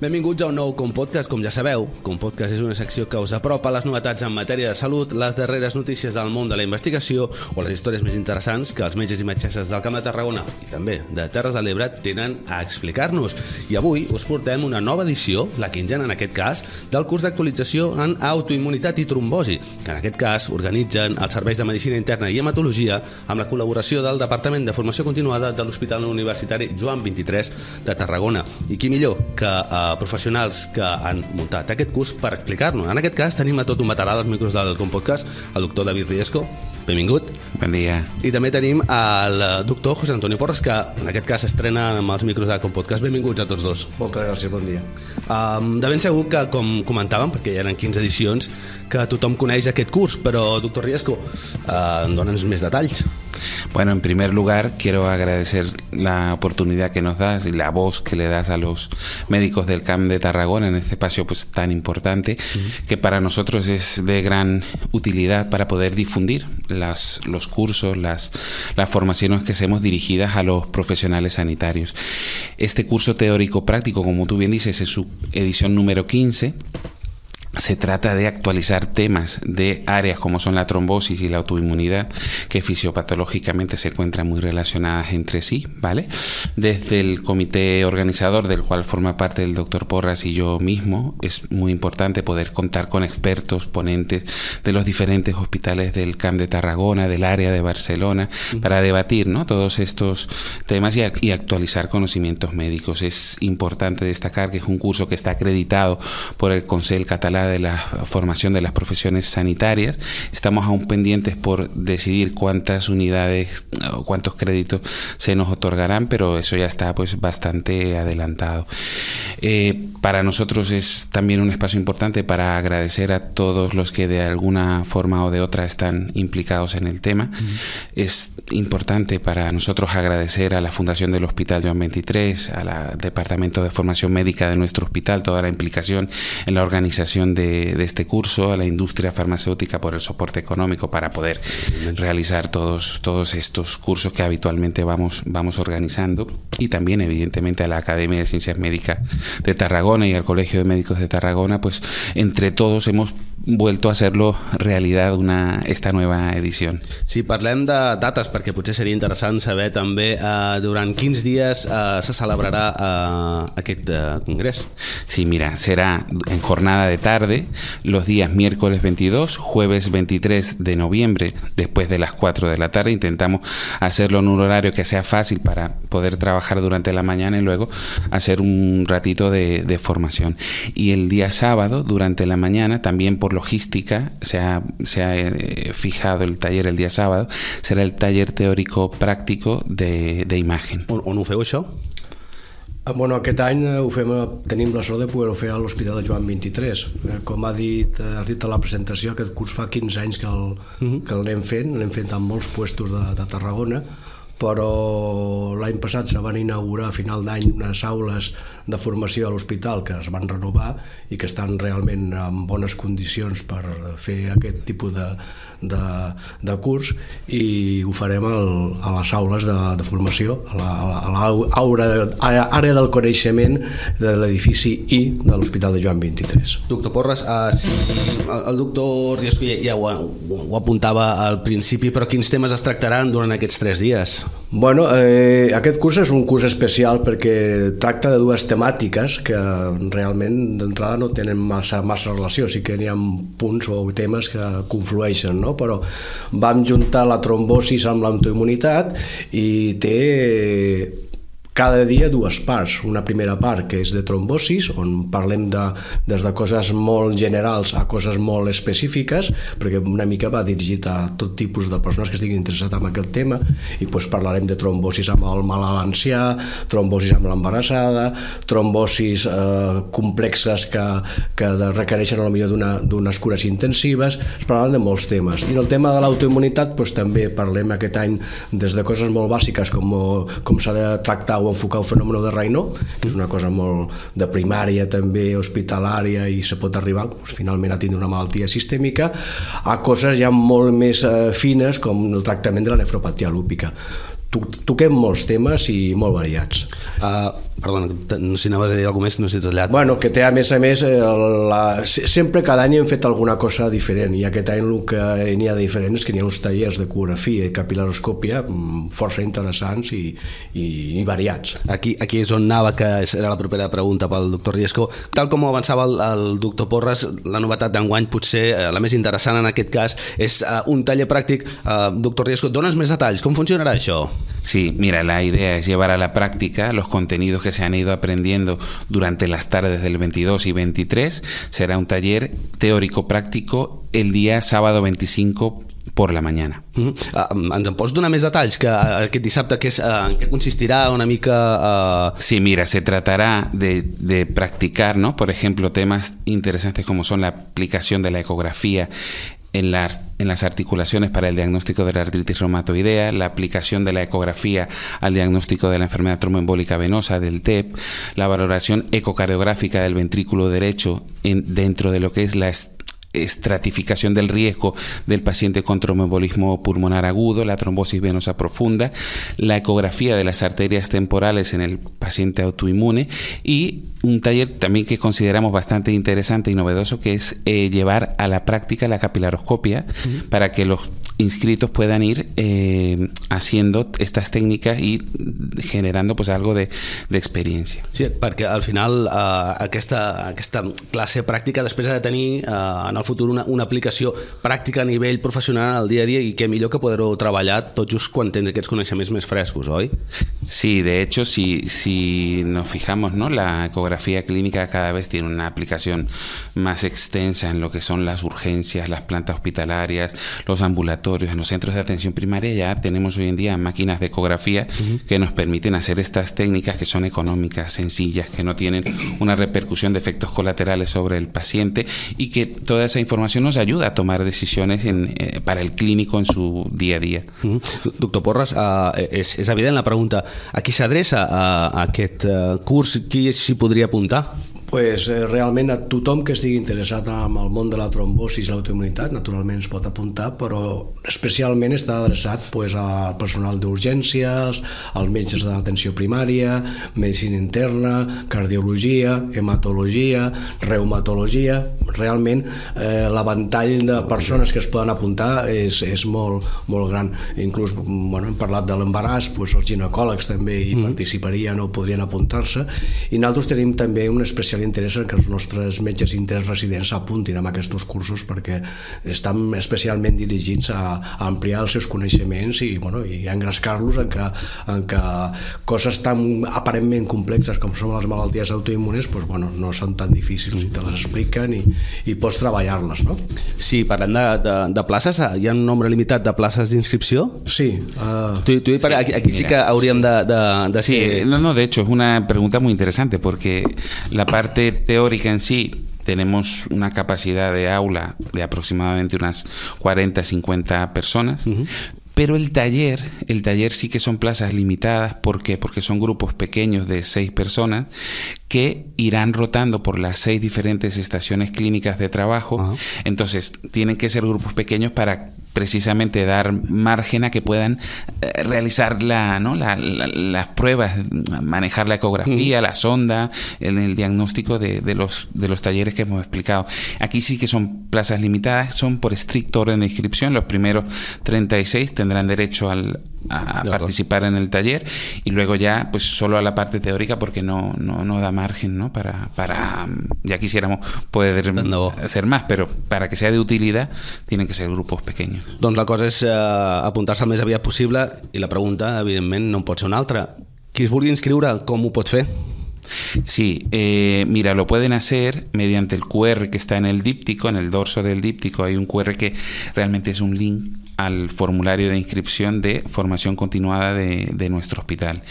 Benvinguts a un nou Compodcast, com ja sabeu. Compodcast és una secció que us apropa les novetats en matèria de salut, les darreres notícies del món de la investigació o les històries més interessants que els metges i metgesses del Camp de Tarragona i també de Terres de l'Ebre tenen a explicar-nos. I avui us portem una nova edició, la quinzena en aquest cas, del curs d'actualització en autoimmunitat i trombosi, que en aquest cas organitzen els serveis de Medicina Interna i Hematologia amb la col·laboració del Departament de Formació Continuada de l'Hospital Universitari Joan 23 de Tarragona. I qui millor que eh, professionals que han muntat aquest curs per explicar-nos. En aquest cas tenim a tot un veterà dels micros del Compodcast, el doctor David Riesco. Benvingut. Bon dia. I també tenim el doctor José Antonio Porres, que en aquest cas estrena amb els micros del Compodcast. Benvinguts a tots dos. Moltes gràcies, bon dia. Um, de ben segur que, com comentàvem, perquè ja eren 15 edicions, que tothom coneix aquest curs, però, doctor Riesco, uh, dona'ns més detalls. Bueno, en primer lugar, quiero agradecer la oportunidad que nos das y la voz que le das a los médicos del CAM de Tarragona en este espacio pues, tan importante, uh -huh. que para nosotros es de gran utilidad para poder difundir las, los cursos, las, las formaciones que hacemos dirigidas a los profesionales sanitarios. Este curso teórico práctico, como tú bien dices, es su edición número 15 se trata de actualizar temas de áreas como son la trombosis y la autoinmunidad que fisiopatológicamente se encuentran muy relacionadas entre sí, ¿vale? Desde el comité organizador del cual forma parte el doctor Porras y yo mismo, es muy importante poder contar con expertos, ponentes de los diferentes hospitales del CAMP de Tarragona, del área de Barcelona, para debatir ¿no? todos estos temas y, y actualizar conocimientos médicos. Es importante destacar que es un curso que está acreditado por el Consejo Catalán de la formación de las profesiones sanitarias. Estamos aún pendientes por decidir cuántas unidades o cuántos créditos se nos otorgarán, pero eso ya está pues bastante adelantado. Eh, para nosotros es también un espacio importante para agradecer a todos los que de alguna forma o de otra están implicados en el tema. Uh -huh. Es importante para nosotros agradecer a la Fundación del Hospital Joan 23, al Departamento de Formación Médica de nuestro hospital, toda la implicación en la organización de, de, este curso, a la industria farmacéutica por el soporte económico para poder realizar todos, todos estos cursos que habitualmente vamos, vamos organizando y también evidentemente a la Academia de Ciencias Médicas de Tarragona y al Colegio de Médicos de Tarragona, pues entre todos hemos vuelto a hacerlo realidad una, esta nueva edición. Si parlem de dates, perquè potser seria interessant saber també eh, durant quins dies eh, se celebrarà eh, aquest eh, congrés. Sí, mira, será en jornada de tarde, los días miércoles 22, jueves 23 de noviembre, después de las 4 de la tarde. Intentamos hacerlo en un horario que sea fácil para poder trabajar durante la mañana y luego hacer un ratito de, formación. Y el día sábado, durante la mañana, también por logística, se ha, eh, fijado el taller el día sábado, serà el taller teòrico pràctico de, de imagen. Feu això? Bueno, aquest any ho fem, tenim la sort de poder-ho fer a l'Hospital de Joan 23. Com ha dit, has dit a la presentació, aquest curs fa 15 anys que el, uh -huh. que l'anem fent, l'hem fet en molts puestos de, de Tarragona, però l'any passat se van inaugurar a final d'any unes aules de formació a l'hospital que es van renovar i que estan realment en bones condicions per fer aquest tipus de, de, de curs i ho farem al, a les aules de, de formació, a l'àrea del coneixement de l'edifici I de l'Hospital de Joan 23. Doctor Porres, uh, si el doctor Riesco ja, ja ho, ho apuntava al principi, però quins temes es tractaran durant aquests tres dies? Bueno, eh, aquest curs és un curs especial perquè tracta de dues temàtiques que realment d'entrada no tenen massa, massa relació, sí que n'hi ha punts o temes que conflueixen, no? però vam juntar la trombosis amb l'autoimmunitat i té cada dia dues parts. Una primera part que és de trombosis, on parlem de, des de coses molt generals a coses molt específiques, perquè una mica va dirigit a tot tipus de persones que estiguin interessats en aquest tema, i doncs parlarem de trombosis amb el malalt ancià, trombosis amb l'embarassada, trombosis eh, complexes que, que requereixen potser d'unes cures intensives, es parlen de molts temes. I en el tema de l'autoimmunitat doncs, també parlem aquest any des de coses molt bàsiques com, com s'ha de tractar o enfocar el fenomen de Raynaud, que és una cosa molt de primària també, hospitalària i se pot arribar doncs, finalment a tindre una malaltia sistèmica, a coses ja molt més eh, fines com el tractament de la nefropatia lúpica toquem molts temes i molt variats. Uh, perdona, si anaves a dir alguna més, no sé tallat. Bueno, que té a més a més, eh, la, sempre cada any hem fet alguna cosa diferent i aquest any el que n'hi ha de diferent és que n'hi ha uns tallers de coreografia i capilaroscòpia mm, força interessants i, i, i variats. Aquí, aquí és on anava, que era la propera pregunta pel doctor Riesco. Tal com avançava el, el doctor Porres, la novetat d'enguany potser eh, la més interessant en aquest cas és uh, un taller pràctic. Uh, doctor Riesco, dones més detalls, com funcionarà això? Sí, mira, la idea es llevar a la práctica los contenidos que se han ido aprendiendo durante las tardes del 22 y 23. Será un taller teórico-práctico el día sábado 25 por la mañana. Mm -hmm. uh, ens en pots donar més detalls que uh, aquest dissabte que és, uh, en què consistirà una mica... Uh... Sí, mira, se tratará de, de practicar, ¿no? Por ejemplo, temas interesantes como son la aplicación de la ecografía en las, en las articulaciones para el diagnóstico de la artritis reumatoidea, la aplicación de la ecografía al diagnóstico de la enfermedad tromboembólica venosa, del TEP, la valoración ecocardiográfica del ventrículo derecho en, dentro de lo que es la estratificación del riesgo del paciente con tromboembolismo pulmonar agudo, la trombosis venosa profunda, la ecografía de las arterias temporales en el paciente autoinmune y un taller también que consideramos bastante interesante y novedoso que es eh, llevar a la práctica la capilaroscopia para que los inscritos puedan ir eh, haciendo estas técnicas y generando pues algo de, experiencia. Sí, perquè al final eh, aquesta, aquesta classe pràctica després ha de tenir eh, en el futur una, una aplicació pràctica a nivell professional al dia a dia i que millor que poder-ho treballar tot just quan tens aquests coneixements més frescos, oi? Sí, de hecho, si, si nos fijamos, ¿no? la ecografía clínica cada vez tiene una aplicación más extensa en lo que son las urgencias, las plantas hospitalarias, los ambulatorios, en los centros de atención primaria ya tenemos hoy en día máquinas de ecografía uh -huh. que nos permiten hacer estas técnicas que son económicas, sencillas, que no tienen una repercusión de efectos colaterales sobre el paciente y que toda esa información nos ayuda a tomar decisiones en, eh, para el clínico en su día a día. Uh -huh. Doctor Porras, uh, és, és evident la pregunta a qui s'adreça a aquest uh, curs? Qui s'hi podria apuntar? Pues, eh, realment a tothom que estigui interessat en el món de la trombosis i l'autoimmunitat naturalment es pot apuntar, però especialment està adreçat pues, al personal d'urgències, als metges d'atenció primària, medicina interna, cardiologia, hematologia, reumatologia... Realment eh, l'avantall de persones que es poden apuntar és, és molt, molt gran. Inclús bueno, hem parlat de l'embaràs, pues, els ginecòlegs també hi mm. participarien o podrien apuntar-se, i nosaltres tenim també una especial interès en que els nostres metges interns residents s'apuntin a aquests cursos perquè estan especialment dirigits a, a ampliar els seus coneixements i, bueno, i a engrescar-los en, que, en que coses tan aparentment complexes com són les malalties autoimmunes pues, bueno, no són tan difícils i te les expliquen i, i pots treballar-les, no? Sí, parlant de, de, de places, hi ha un nombre limitat de places d'inscripció? Sí. Uh... Tu, tu, sí, aquí, aquí sí que hauríem de, de, de sí, no, no, de hecho es una pregunta muy interesante porque la parte teórica en sí tenemos una capacidad de aula de aproximadamente unas 40, 50 personas, uh -huh. Pero el taller, el taller sí que son plazas limitadas. ¿Por qué? Porque son grupos pequeños de seis personas que irán rotando por las seis diferentes estaciones clínicas de trabajo. Entonces, tienen que ser grupos pequeños para precisamente dar margen a que puedan eh, realizar la, ¿no? la, la, las pruebas, manejar la ecografía, uh -huh. la sonda, en el diagnóstico de, de, los, de los talleres que hemos explicado. Aquí sí que son plazas limitadas, son por estricto orden de inscripción. Los primeros 36 tendrán derecho al, a de participar en el taller y luego ya pues solo a la parte teórica porque no, no, no da margen ¿no? Para, para ya quisiéramos poder no. hacer más pero para que sea de utilidad tienen que ser grupos pequeños Doncs la cosa és eh, apuntar-se el més aviat possible i la pregunta evidentment no pot ser una altra qui es vulgui inscriure, com ho pot fer? Sí, eh, mira, lo pueden hacer mediante el QR que está en el díptico, en el dorso del díptico hay un QR que realmente es un link al formulario de inscripción de formación continuada de, de nuestro hospital.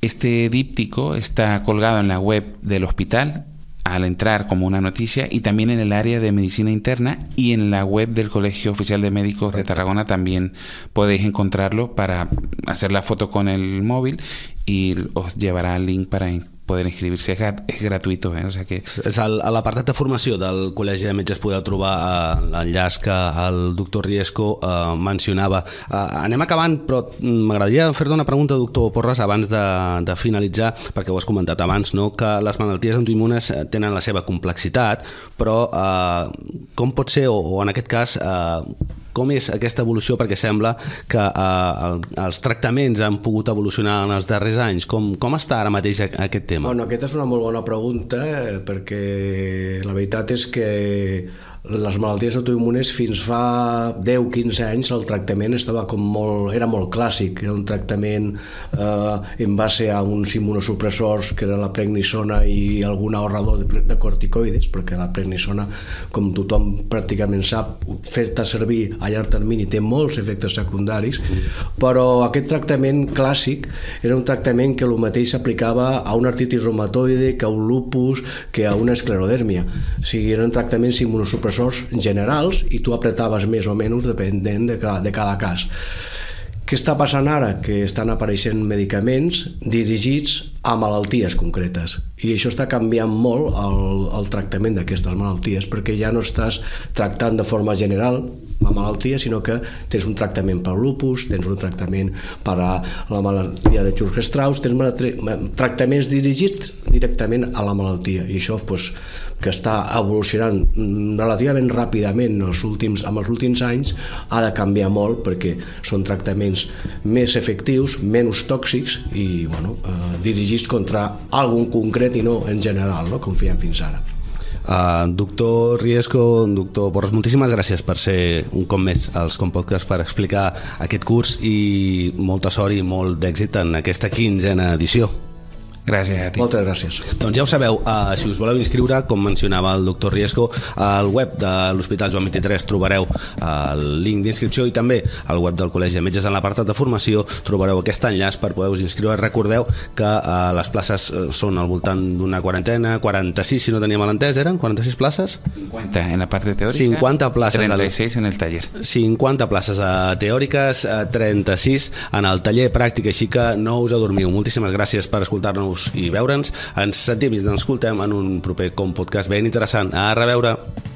Este díptico está colgado en la web del hospital al entrar como una noticia y también en el área de medicina interna y en la web del Colegio Oficial de Médicos de Tarragona también podéis encontrarlo para hacer la foto con el móvil y os llevará al link para poder inscribirse. Es, es gratuito, ¿eh? o sea que... És el, a l'apartat de formació del Col·legi de Metges podeu trobar eh, l'enllaç que el doctor Riesco eh, mencionava. Eh, anem acabant, però m'agradaria fer-te una pregunta, doctor Porres, abans de, de finalitzar, perquè ho has comentat abans, no? que les malalties autoimmunes eh, tenen la seva complexitat, però eh, com pot ser, o, o en aquest cas, eh, com és aquesta evolució? Perquè sembla que eh, el, els tractaments han pogut evolucionar en els darrers anys. Com, com està ara mateix aquest tema? Bueno, aquesta és una molt bona pregunta eh, perquè la veritat és que les malalties autoimmunes fins fa 10-15 anys el tractament estava com molt, era molt clàssic, era un tractament eh, en base a uns immunosupressors que era la pregnisona i algun ahorrador de, de corticoides, perquè la pregnisona, com tothom pràcticament sap, feta servir a llarg termini té molts efectes secundaris, però aquest tractament clàssic era un tractament que el mateix s'aplicava a un artritis reumatoide, que a un lupus, que a una esclerodèrmia. O sigui, eren tractaments immunosupressors professors generals i tu apretaves més o menys dependent de cada, de cada cas. Què està passant ara? Que estan apareixent medicaments dirigits a malalties concretes. I això està canviant molt el, el tractament d'aquestes malalties perquè ja no estàs tractant de forma general la malaltia, sinó que tens un tractament per lupus, tens un tractament per a la malaltia de Church-Strauss, tens tractaments dirigits directament a la malaltia. I això pues, que està evolucionant relativament ràpidament en els últims, en els últims anys ha de canviar molt perquè són tractaments més efectius, menys tòxics i bueno, eh, dirigits contra algun concret i no en general, no? com fèiem fins ara. Uh, doctor Riesco, doctor Porres, moltíssimes gràcies per ser un cop més als Compodcast per explicar aquest curs i molta sort i molt d'èxit en aquesta quinzena edició. Gràcies a ti. Moltes gràcies. Doncs ja ho sabeu, uh, si us voleu inscriure, com mencionava el doctor Riesco, al web de l'Hospital Joan 23 trobareu el link d'inscripció i també al web del Col·legi de Metges en l'apartat de formació trobareu aquest enllaç per poder-vos inscriure. Recordeu que uh, les places són al voltant d'una quarantena, 46 si no tenia mal entès, eren 46 places? 50 en la part teòrica, 50 places 36 del... en el taller. 50 places uh, teòriques, uh, 36 en el taller pràctic, així que no us adormiu. Moltíssimes gràcies per escoltar-nos i veure'ns. Ens sentim i ens escoltem en un proper Com Podcast ben interessant. A reveure!